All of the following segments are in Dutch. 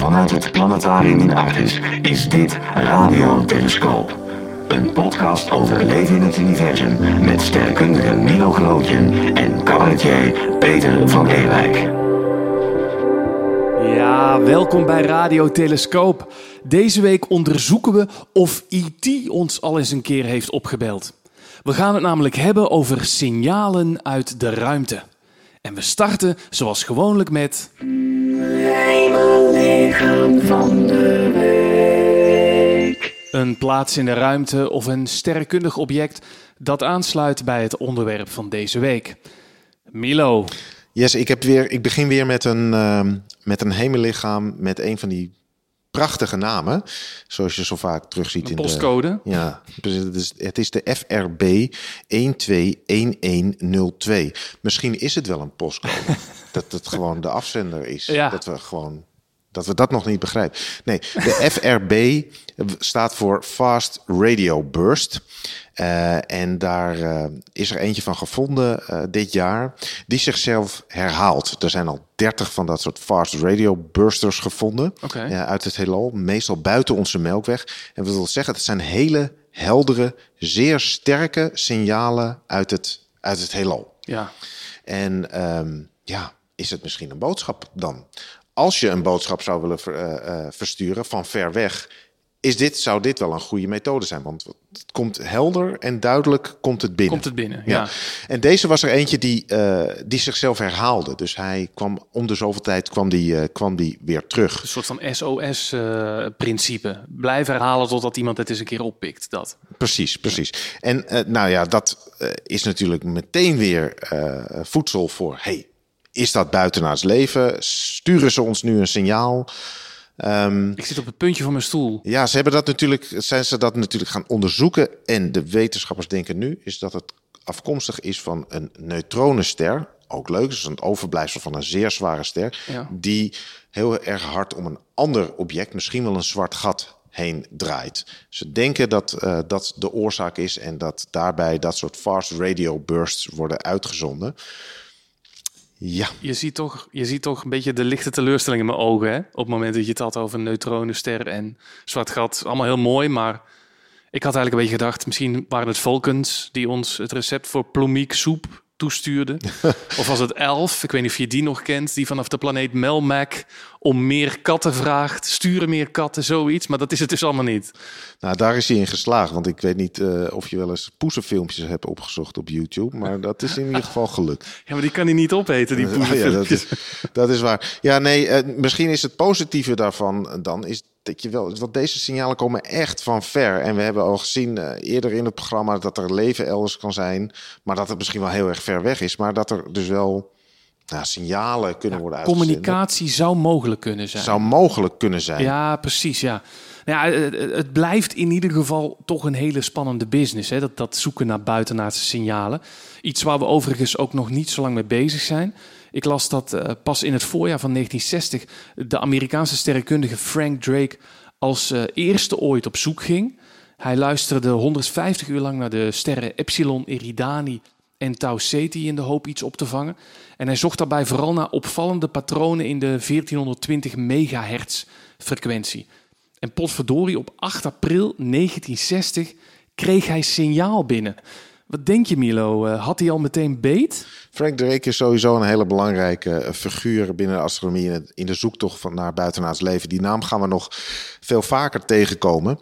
Vanuit het planetarium in Artis is dit Radio Telescoop. Een podcast over leven in het universum met sterrenkundige Milo Gelootjen en cabaretier Peter van Ewijk. Ja, welkom bij Radio Telescoop. Deze week onderzoeken we of IT ons al eens een keer heeft opgebeld. We gaan het namelijk hebben over signalen uit de ruimte. En we starten zoals gewoonlijk met. Hemellichaam van de week. Een plaats in de ruimte of een sterrenkundig object dat aansluit bij het onderwerp van deze week. Milo, Yes, ik, heb weer, ik begin weer met een, ehm, met een hemellichaam met een van die prachtige namen. Zoals je zo vaak terugziet een in postcode. de... Ja, is, het is de FRB 121102. Misschien is het wel een postcode. dat het gewoon de afzender is. Ja. Dat we gewoon... Dat we dat nog niet begrijpen. Nee, de FRB staat voor Fast Radio Burst. Eh, en daar eh, is er eentje van gevonden eh, dit jaar, die zichzelf herhaalt. Er zijn al 30 van dat soort fast radio bursters gevonden uit het heelal, meestal buiten onze melkweg. En wat wil zeggen, het zijn hele heldere, zeer sterke signalen uit het, uit het heelal. Ja, En ehm, ja, is het misschien een boodschap dan? Als je een boodschap zou willen ver- eh, eh, versturen van ver weg, is dit, zou dit wel een goede methode zijn? Want het komt helder en duidelijk komt het binnen. komt het binnen. Ja. Ja. En deze was er eentje die, eh, die zichzelf herhaalde. Dus hij kwam om de zoveel tijd kwam die, kwam die weer terug. Een soort van SOS-principe. Blijf herhalen totdat iemand het eens een keer oppikt. Dat. Precies, precies. En nou ja, dat is natuurlijk meteen weer voedsel voor. Hey, is dat buitenaards leven? Sturen ze ons nu een signaal? Ehm, Ik zit op het puntje van mijn stoel. ja, ze hebben dat natuurlijk, zijn ze dat natuurlijk gaan onderzoeken. En de wetenschappers denken nu is dat het afkomstig is van een neutronenster. Ook leuk, dus een overblijfsel van een zeer zware ster. Ja. Die heel erg hard om een ander object, misschien wel een zwart gat, heen draait. Ze denken dat eh, dat de oorzaak is en dat daarbij dat soort fast radio bursts worden uitgezonden. Ja, Je ziet, toch, je ziet toch een beetje de lichte teleurstelling in mijn ogen. Hè? Op het moment dat je het had over neutronenster en zwart gat. Allemaal heel mooi, maar ik had eigenlijk een beetje gedacht... misschien waren het Vulcans die ons het recept voor plomiek soep toestuurden. of was het Elf, ik weet niet of je die nog kent... die vanaf de planeet Melmac om meer katten vraagt. Sturen meer katten, zoiets. Maar dat is het dus allemaal niet. nou daar is hij in geslaagd. Want ik weet niet eh, of je wel eens poezenfilmpjes hebt opgezocht op YouTube. Maar dat is in ieder geval gelukt. Ja, maar die kan hij niet opeten, die Oh ja, dat, poezenfilmpjes. is, dat is waar. Ja, nee, eh, misschien is het positieve daarvan dan is je wel, want deze signalen komen echt van ver. En we hebben al gezien eh, eerder in het programma dat er leven elders kan zijn, maar dat het misschien wel heel erg ver weg is, maar dat er dus wel nou, signalen kunnen worden uitgezonden. Communicatie zou mogelijk kunnen zijn. zou mogelijk kunnen zijn. Ja, precies, ja. Nou ja, het, het blijft in ieder geval toch een hele spannende business, hè? Dat, dat zoeken naar buitenaardse signalen. Iets waar we overigens ook nog niet zo lang mee bezig zijn. Ik las dat eh, pas in het voorjaar van 1960 de Amerikaanse sterrenkundige Frank Drake als eh, eerste ooit op zoek ging. Hij luisterde 150 uur lang naar de sterren Epsilon Eridani en Tau Ceti in de hoop iets op te vangen. En hij zocht daarbij vooral naar opvallende patronen in de 1420 megahertz frequentie. En potverdorie, op 8 april 1960 kreeg hij signaal binnen. Wat denk je, Milo? Eh, had hij al meteen beet? Frank Drake is sowieso een hele belangrijke eh, figuur binnen de astronomie in, de zoektocht van naar buitenaards leven. Die naam gaan we nog veel vaker tegenkomen.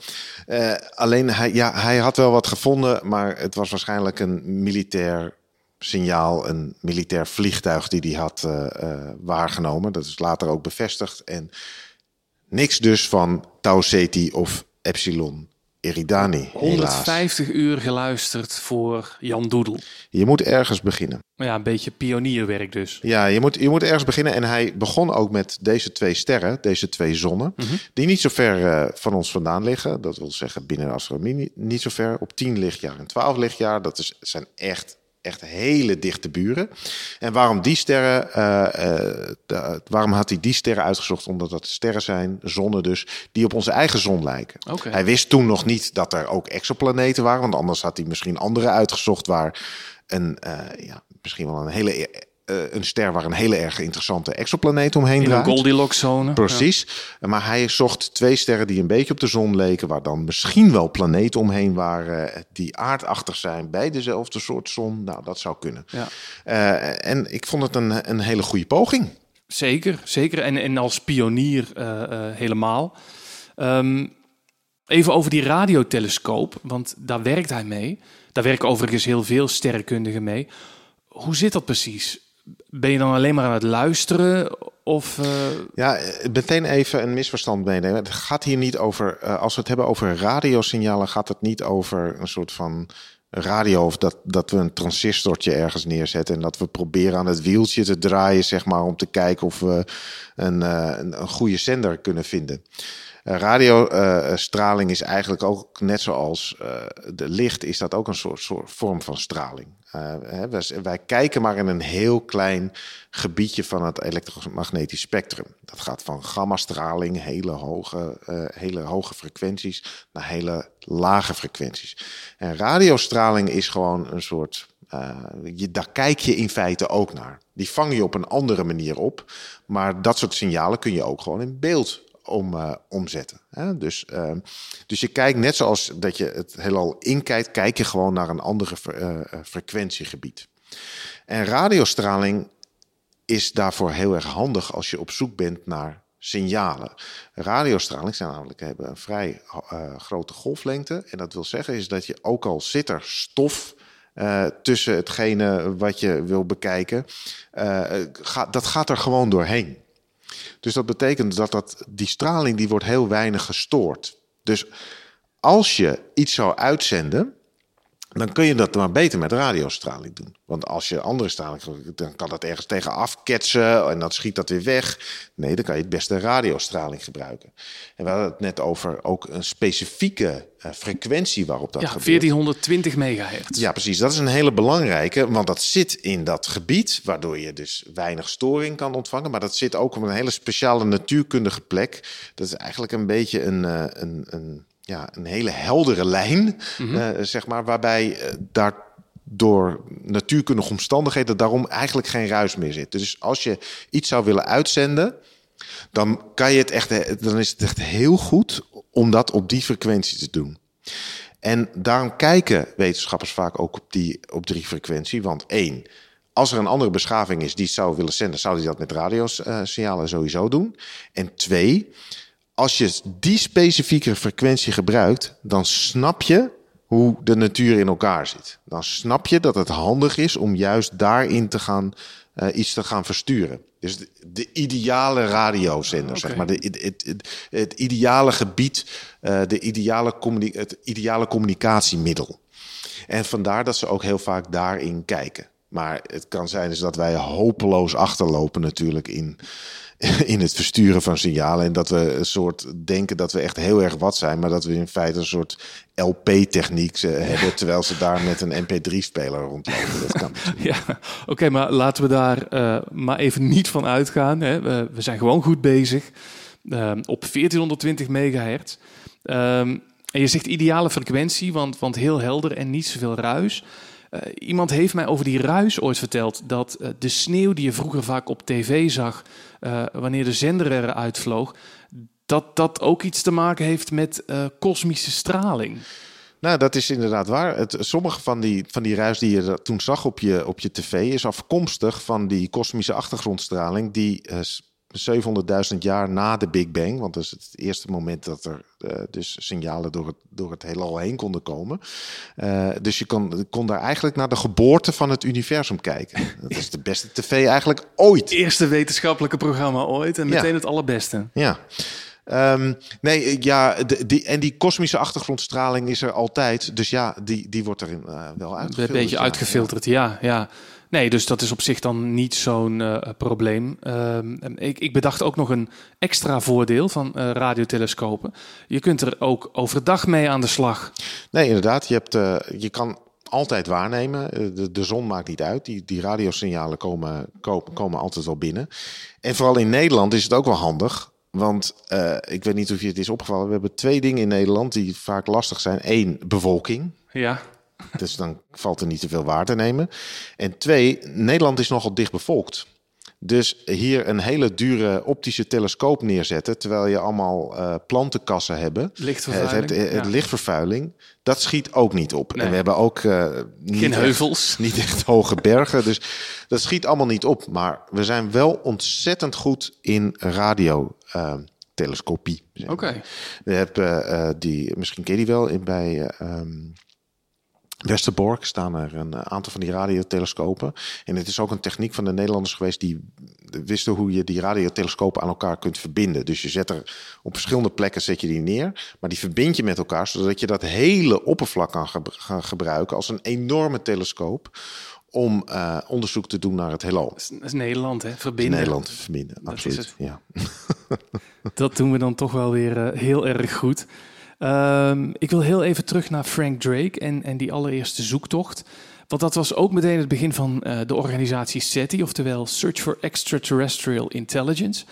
Eh, alleen hij, ja, hij had wel wat gevonden, maar het was waarschijnlijk een militair signaal, een militair vliegtuig die hij had waargenomen. Dat is later ook bevestigd. En niks dus van Tau Ceti of Epsilon Eridani. Helaas. 150 uur geluisterd voor Jan Doedel. Je moet ergens beginnen. Ja, een beetje pionierwerk dus. Ja, je moet, je moet ergens beginnen. En hij begon ook met deze twee sterren, deze twee zonnen, die niet zo ver eh, van ons vandaan liggen. Dat wil zeggen binnen de astronomie niet, niet zo ver. Op 10 lichtjaar en 12 lichtjaar. Dat is, zijn echt, echt hele dichte buren. En waarom die sterren, eh, eh, de- waarom had hij die sterren uitgezocht? Omdat dat sterren zijn, zonnen dus, die op onze eigen zon lijken. Hij wist toen nog niet dat er ook exoplaneten waren, want anders had hij misschien andere uitgezocht waar een, eh, ja, misschien wel een hele een ster waar een hele erg interessante exoplaneet omheen In een draait. Goldilocks-zone. Precies. Maar hij zocht twee sterren die een beetje op de zon leken, waar dan misschien wel planeten omheen waren eh, die aardachtig zijn bij dezelfde soort zon. Nou, dat zou kunnen. Ja. Eh, en ik vond het een, een hele goede poging. Zeker, zeker. En, en als pionier eh, eh, helemaal. Ehm, even over die radiotelescoop, want daar werkt hij mee. Daar werken overigens heel veel sterrenkundigen mee. Hoe zit dat precies? Ben je dan alleen maar aan het luisteren? Of, eh, Ja, eh, meteen even een misverstand meenemen. Het gaat hier niet over, eh, als we het hebben over radiosignalen, gaat het niet over een soort van radio of dat, dat we een transistortje ergens neerzetten en dat we proberen aan het wieltje te draaien, zeg maar, om te kijken of we een, een, een goede zender kunnen vinden. Radiostraling is eigenlijk ook net zoals eh, de licht, is dat ook een soort, soort vorm van straling. Eh, wij, kijken maar in een heel klein gebiedje van het elektromagnetisch spectrum. Dat gaat van gammastraling, hele hoge, eh, hele hoge frequenties, naar hele lage frequenties. En radiostraling is gewoon een soort. eh, je, daar kijk je in feite ook naar. Die vang je op een andere manier op. Maar dat soort signalen kun je ook gewoon in beeld om, eh, omzetten. Dus, eh, dus je kijkt net zoals dat je het heelal inkijkt, kijk je gewoon naar een andere eh, eh, frequentiegebied. En radiostraling is daarvoor heel erg handig als je op zoek bent naar signalen. Radiostraling zijn namelijk hebben een vrij grote golflengte. En dat wil zeggen is dat je ook al zit er stof tussen hetgene wat je wil bekijken, dat gaat er gewoon doorheen. Dus dat betekent dat, dat die straling die wordt heel weinig gestoord. Dus als je iets zou uitzenden, dan kun je dat maar beter met radiostraling doen. Want als je andere straling, dan kan dat ergens tegen afketsen en dan schiet dat weer weg. Nee, dan kan je het beste radiostraling gebruiken. En we hadden het net over ook een specifieke eh, frequentie waarop dat ja, gebeurt. 1420 megahertz. Ja, precies. Dat is een hele belangrijke, want dat zit in dat gebied, waardoor je dus weinig storing kan ontvangen. Maar dat zit ook op een hele speciale natuurkundige plek. Dat is eigenlijk een beetje een, eh, een, een, ja, een hele heldere lijn, eh, zeg maar, waarbij eh, daar door natuurkundige omstandigheden daarom eigenlijk geen ruis meer zit. Dus als je iets zou willen uitzenden, dan, kan je het echt, dan is het echt heel goed om dat op die frequentie te doen. En daarom kijken wetenschappers vaak ook op die, op die frequentie. Want één, als er een andere beschaving is die het zou willen zenden, zou die dat met radiosignalen sowieso doen. En twee, als je die specifieke frequentie gebruikt, dan snap je hoe de natuur in elkaar zit. Dan snap je dat het handig is om juist daarin te gaan eh, iets te gaan versturen. Dus de, de ideale radiozender, zeg maar. De, het, het, het, ideale gebied, eh, de ideale het ideale communicatiemiddel. En vandaar dat ze ook heel vaak daarin kijken. Maar het kan zijn dus dat wij hopeloos achterlopen natuurlijk in, in het versturen van signalen. En dat we een soort denken dat we echt heel erg wat zijn. Maar dat we in feite een soort LP-techniek eh, hebben. Terwijl ze daar met een MP3-speler rondlopen. Dat kan natuurlijk. Ja, oké, maar laten we daar eh, maar even niet van uitgaan. Hè. We, we zijn gewoon goed bezig Ehm, op 1420 megahertz. Ehm, en je zegt ideale frequentie, want, want heel helder en niet zoveel ruis. Eh, iemand heeft mij over die ruis ooit verteld dat eh, de sneeuw die je vroeger vaak op tv zag, eh, wanneer de zender eruit vloog, dat dat ook iets te maken heeft met kosmische straling. Nou, dat is inderdaad waar. Het, sommige van die, van die ruis die je toen zag op je, op je tv... is afkomstig van die kosmische achtergrondstraling... die 700.000 jaar na de Big Bang... want dat is het eerste moment dat er eh, dus signalen door het, door het heelal heen konden komen. Eh, dus je kon, kon daar eigenlijk naar de geboorte van het universum kijken. Dat is de beste tv eigenlijk ooit. Eerste wetenschappelijke programma ooit en Ja. meteen het allerbeste. Ja. Ehm, nee, ja, de, die, en die kosmische achtergrondstraling is er altijd. Dus ja, die, die wordt erin eh, wel Een uitgefilterd. beetje ja. uitgefilterd, ja, ja. Nee, dus dat is op zich dan niet zo'n eh, probleem. Ehm, ik, ik bedacht ook nog een extra voordeel van eh, radiotelescopen. Je kunt er ook overdag mee aan de slag. Nee, inderdaad. Je, hebt, je kan altijd waarnemen. De, de zon maakt niet uit. Die, die radiosignalen komen, komen, komen altijd wel binnen. En vooral in Nederland is het ook wel handig. Want eh, ik weet niet of je het is opgevallen. We hebben twee dingen in Nederland die vaak lastig zijn. Eén, bewolking. Ja, Dus dan valt er niet te veel waar te nemen. En twee, Nederland is nogal dicht bevolkt. Dus hier een hele dure optische telescoop neerzetten, terwijl je allemaal uh, plantenkassen hebben. Lichtvervuiling. Het, het, lichtvervuiling, dat schiet ook niet op. En we hebben ook uh, niet Geen heuvels. Echt, niet echt hoge bergen. dus dat schiet allemaal niet op. Maar we zijn wel ontzettend goed in radio. Uh, telescopie. Oké. Okay. We hebben die, misschien ken je die wel, in, bij um, Westerbork staan er een aantal van die radiotelescopen. En het is ook een techniek van de Nederlanders geweest die wisten hoe je die radiotelescopen aan elkaar kunt verbinden. Dus je zet er op verschillende plekken zet je die neer, maar die verbind je met elkaar zodat je dat hele oppervlak kan gaan gebruiken als een enorme telescoop om uh, onderzoek te doen naar het heelal. Dat is Nederland, hè? Verbinden. Nederland verbinden, dat absoluut. Ja. dat doen we dan toch wel weer uh, heel erg goed. Um, ik wil heel even terug naar Frank Drake en, en die allereerste zoektocht. Want dat was ook meteen het begin van uh, de organisatie SETI, oftewel Search for Extraterrestrial Intelligence.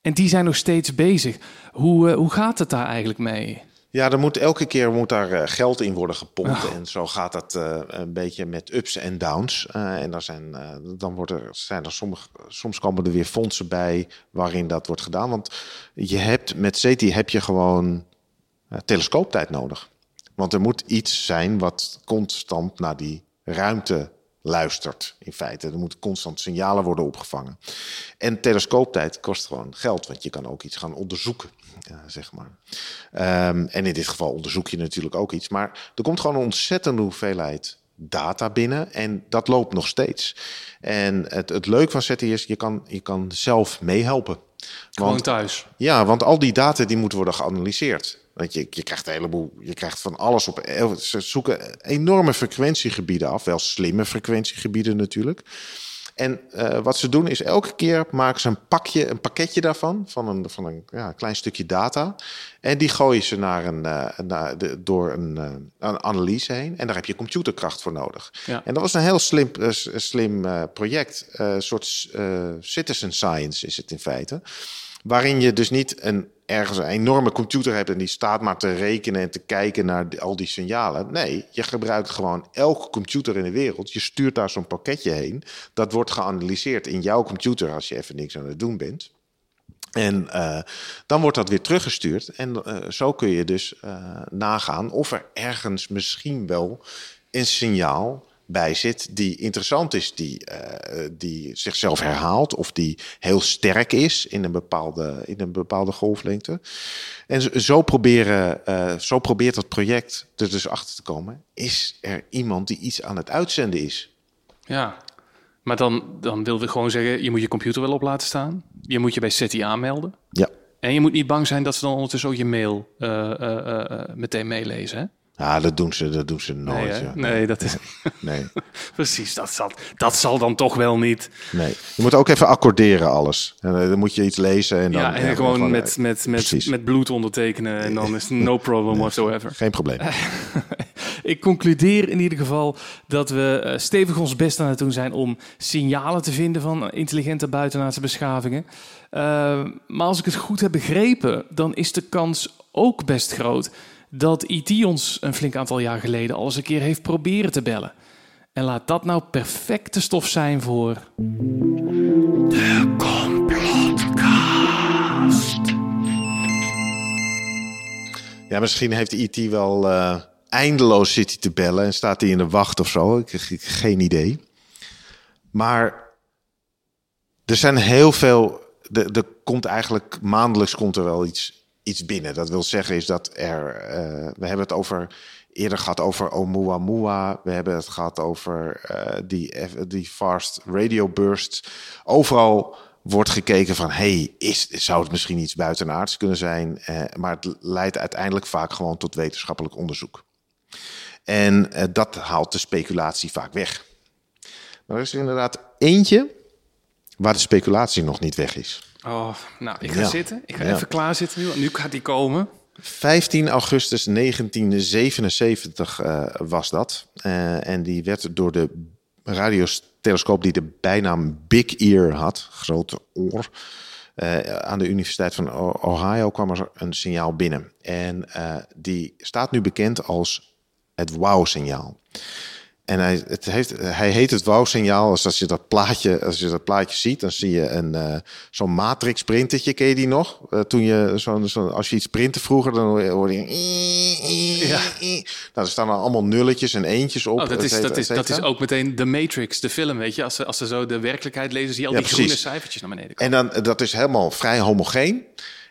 En die zijn nog steeds bezig. Hoe, uh, hoe gaat het daar eigenlijk mee? Ja, er moet elke keer moet daar uh, geld in worden gepompt. Oh. En zo gaat dat uh, een beetje met ups en downs. Uh, en daar zijn, dan wordt er, zijn er sommige, soms komen er weer fondsen bij waarin dat wordt gedaan. Want je hebt met SETI heb je gewoon telescooptijd nodig. Want er moet iets zijn wat constant naar die ruimte luistert, in feite. Er moeten constant signalen worden opgevangen. En telescooptijd kost gewoon geld, want je kan ook iets gaan onderzoeken, zeg maar. Um, en in dit geval onderzoek je natuurlijk ook iets. Maar er komt gewoon een ontzettende hoeveelheid data binnen en dat loopt nog steeds. En het, het leuke van SETI is, je kan, je kan zelf meehelpen. Gewoon thuis. Ja, want al die data die moeten worden geanalyseerd. Want je, je krijgt een heleboel, je krijgt van alles op. Ze zoeken enorme frequentiegebieden af, wel slimme frequentiegebieden natuurlijk. En uh, wat ze doen is elke keer maken ze een pakje, een pakketje daarvan, van een, van een ja, klein stukje data. En die gooien ze naar een, uh, naar de, door een, uh, een, analyse heen. En daar heb je computerkracht voor nodig. Ja. En dat was een heel slim, slim project. Een soort citizen science is het in feite. Waarin je dus niet een, ergens een enorme computer hebt en die staat maar te rekenen en te kijken naar al die signalen. Nee, je gebruikt gewoon elke computer in de wereld. Je stuurt daar zo'n pakketje heen. Dat wordt geanalyseerd in jouw computer als je even niks aan het doen bent. En uh, dan wordt dat weer teruggestuurd. En uh, zo kun je dus uh, nagaan of er ergens misschien wel een signaal bij zit die interessant is, die, uh, die zichzelf herhaalt of die heel sterk is in een bepaalde, in een bepaalde golflengte. En zo, proberen, uh, zo probeert dat project er dus achter te komen. Is er iemand die iets aan het uitzenden is? Ja, maar dan, dan willen we gewoon zeggen, je moet je computer wel op laten staan. Je moet je bij SETI aanmelden. Ja. En je moet niet bang zijn dat ze dan ondertussen ook je mail uh, meteen meelezen, hè? Ja, dat doen ze, dat doen ze nooit. Nee, ja. nee dat is. Nee. Precies, dat zal, dat zal dan toch wel niet. Nee. Je moet ook even accorderen alles. En dan moet je iets lezen en dan. Ja, en ja, gewoon met, met, met, met bloed ondertekenen en dan is no problem Nee, whatsoever. Geen probleem. Ik concludeer in ieder geval dat we eh, stevig ons best aan het doen zijn om signalen te vinden van intelligente buitenaardse beschavingen. Uh, maar als ik het goed heb begrepen, dan is de kans ook best groot dat IT ons een flink aantal jaar geleden al eens een keer heeft proberen te bellen. En laat dat nou perfecte stof zijn voor. De Complotcast. Ja, misschien heeft IT wel uh, eindeloos zitten te bellen en staat hij in de wacht of zo. Ik heb geen idee. Maar er zijn heel veel. Er, er komt eigenlijk maandelijks komt er wel iets iets binnen. Dat wil zeggen is dat er, uh, we hebben het over, eerder gehad over Oumuamua. We hebben het gehad over uh, die, die fast radio burst. Overal wordt gekeken van, hey, is, zou het misschien iets buitenaards kunnen zijn? Maar het leidt uiteindelijk vaak gewoon tot wetenschappelijk onderzoek. En dat haalt de speculatie vaak weg. Maar er is er inderdaad eentje waar de speculatie nog niet weg is. Oh, nou, ik ga Ja. zitten. Ik ga Ja. even klaarzitten nu. want Nu gaat die komen. 15 augustus 1977 uh, was dat. Uh, en die werd door de radiotelescoop die de bijnaam Big Ear had, grote oor. Uh, aan de Universiteit van Ohio kwam er een signaal binnen. En die staat nu bekend als het wow-signaal. En hij, het heeft, hij heet het wow-signaal. Dus als je dat plaatje, als je dat plaatje ziet, dan zie je een uh, zo'n matrix printertje. Ken je die nog? Uh, toen je zo'n, zo, als je iets printte vroeger, dan hoorde je. Ja. Nou, er staan dan allemaal nulletjes en eentjes op. Oh, dat, is, dat, is, dat is ook meteen de Matrix, de film, weet je. Als ze, als ze zo de werkelijkheid lezen, zie je al die groene cijfertjes naar beneden komen. En dan, dat is helemaal vrij homogeen.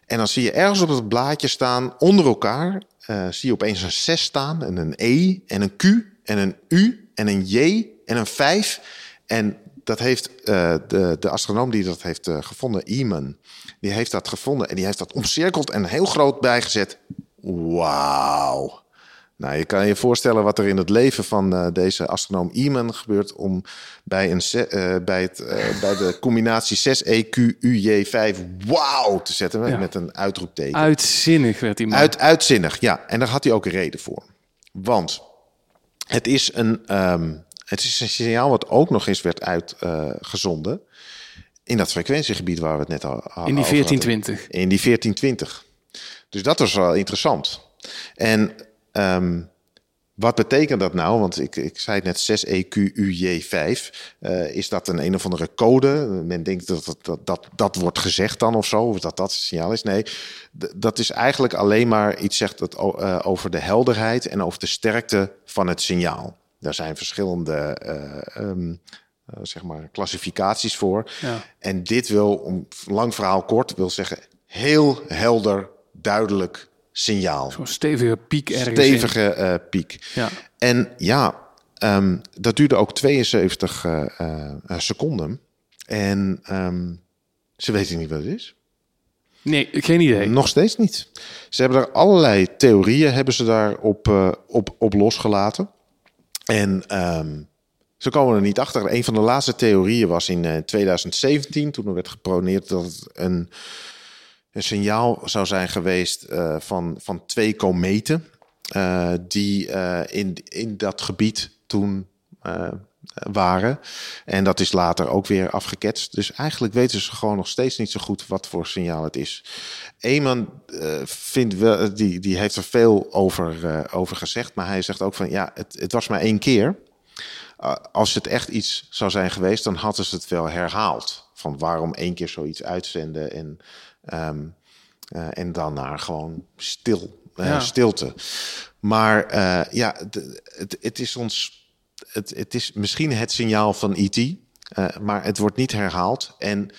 En dan zie je ergens op het blaadje staan, onder elkaar, uh, zie je opeens een 6 staan en een E en een Q en een U en een J en een 5. En dat heeft uh, de, de astronoom die dat heeft uh, gevonden, Eamon, die heeft dat gevonden en die heeft dat omcirkeld en heel groot bijgezet. Wauw. Nou, je kan je voorstellen wat er in het leven van uh, deze astronoom Eamon gebeurt om bij, een bij, het, bij de combinatie 6EQUJ5 wauw te zetten ja. met een uitroepteken. Uitzinnig werd hij Uit, uitzinnig, ja. En daar had hij ook een reden voor. Want het is een, um, het is een signaal wat ook nog eens werd uitgezonden. Uh, in dat frequentiegebied waar we het net al hadden. In die 1420. In die 1420. Dus dat was wel interessant. En um, wat betekent dat nou? Want ik, ik zei het net 6EQUJ5. Uh, is dat een een of andere code? Men denkt dat dat, dat, dat dat wordt gezegd dan of zo, of dat dat het signaal is. Nee, dat is eigenlijk alleen maar iets zegt het, uh, over de helderheid en over de sterkte van het signaal. Daar zijn verschillende uh, um, zeg maar klassificaties voor. Ja. En dit wil, om lang verhaal kort, wil zeggen heel helder, duidelijk signaal. Zo'n stevige piek ergens. Stevige uh, piek. Ja. En ja, um, dat duurde ook 72 uh, uh, seconden. En um, ze weten niet wat het is. Nee, geen idee. Nog steeds niet. Ze hebben daar allerlei theorieën hebben ze daar op, op, op losgelaten. En um, ze komen er niet achter. Een van de laatste theorieën was in uh, 2017, toen er werd geproneerd dat het een een signaal zou zijn geweest uh, van, van twee kometen. Uh, die uh, in, in dat gebied toen waren. En dat is later ook weer afgeketst. Dus eigenlijk weten ze gewoon nog steeds niet zo goed wat voor signaal het is. Eamon vindt wel, die, die heeft er veel over, over gezegd. Maar hij zegt ook van ja, het, het was maar één keer. als het echt iets zou zijn geweest, dan hadden ze het wel herhaald. Van waarom één keer zoiets uitzenden en Um, uh, en dan naar gewoon stil, uh, ja. stilte. Maar uh, ja, het, het, is ons. Het, het is misschien het signaal van IT, maar het wordt niet herhaald. En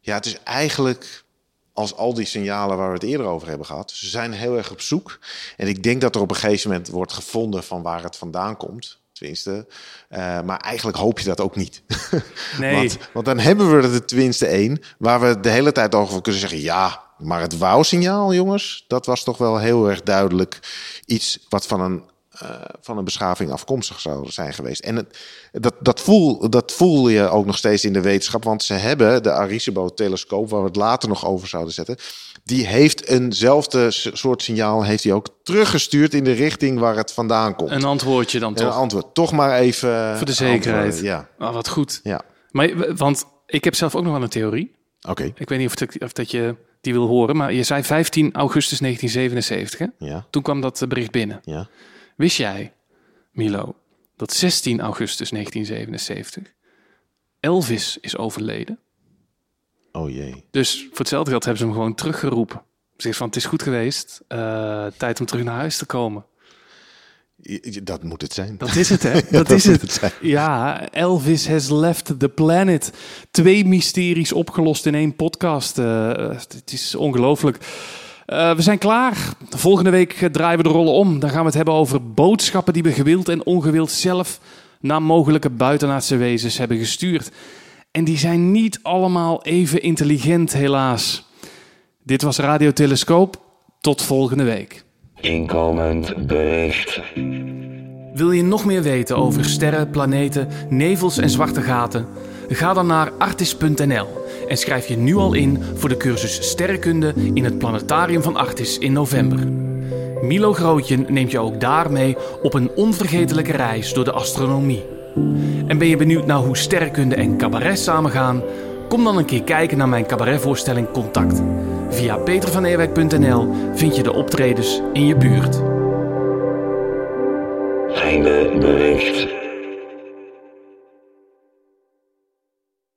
ja, het is eigenlijk als al die signalen waar we het eerder over hebben gehad. Ze zijn heel erg op zoek. En ik denk dat er op een gegeven moment wordt gevonden van waar het vandaan komt. Tenminste. Uh, maar eigenlijk hoop je dat ook niet. Nee. want, want, dan hebben we er tenminste één waar we de hele tijd over kunnen zeggen: ja, maar het wauw-signaal, jongens, dat was toch wel heel erg duidelijk iets wat van een, uh, van een beschaving afkomstig zou zijn geweest. En het, dat, dat, voel, dat voel je ook nog steeds in de wetenschap, want ze hebben de Arecibo-telescoop, waar we het later nog over zouden zetten, die heeft eenzelfde soort signaal, heeft hij ook teruggestuurd in de richting waar het vandaan komt. Een antwoordje dan toch? Een antwoord. Toch maar even. Voor de zekerheid. Ja. Oh, wat goed. Ja. Maar, want ik heb zelf ook nog wel een theorie. Oké. Okay. Ik weet niet of, het, of dat je die wil horen, maar je zei 15 augustus 1977. Hè? Ja. Toen kwam dat eh, bericht binnen. Ja. Wist jij, Milo, dat 16 augustus 1977 Elvis is overleden? Oh jee. Dus voor hetzelfde geld hebben ze hem gewoon teruggeroepen. Ze van, het is goed geweest, uh, tijd om terug naar huis te komen. Dat moet het zijn. Dat is het, hè? Dat, dat is het. het ja, Elvis has left the planet. Twee mysteries opgelost in één podcast. Uh, het is ongelooflijk. Uh, we zijn klaar. Volgende week draaien we de rollen om. Dan gaan we het hebben over boodschappen die we gewild en ongewild zelf naar mogelijke buitenaardse wezens hebben gestuurd. En die zijn niet allemaal even intelligent, helaas. Dit was Radio Telescoop. Tot volgende week. Inkomend bericht. Wil je nog meer weten over sterren, planeten, nevels en zwarte gaten? Ga dan naar artis.nl en schrijf je nu al in voor de cursus Sterrenkunde in het Planetarium van Artis in november. Milo Grootje neemt je ook daarmee op een onvergetelijke reis door de astronomie. En ben je benieuwd naar hoe sterrenkunde en cabaret samengaan? Kom dan een keer kijken naar mijn cabaretvoorstelling Contact. Via petervaneerwijk.nl vind je de optredens in je buurt. Einde bericht.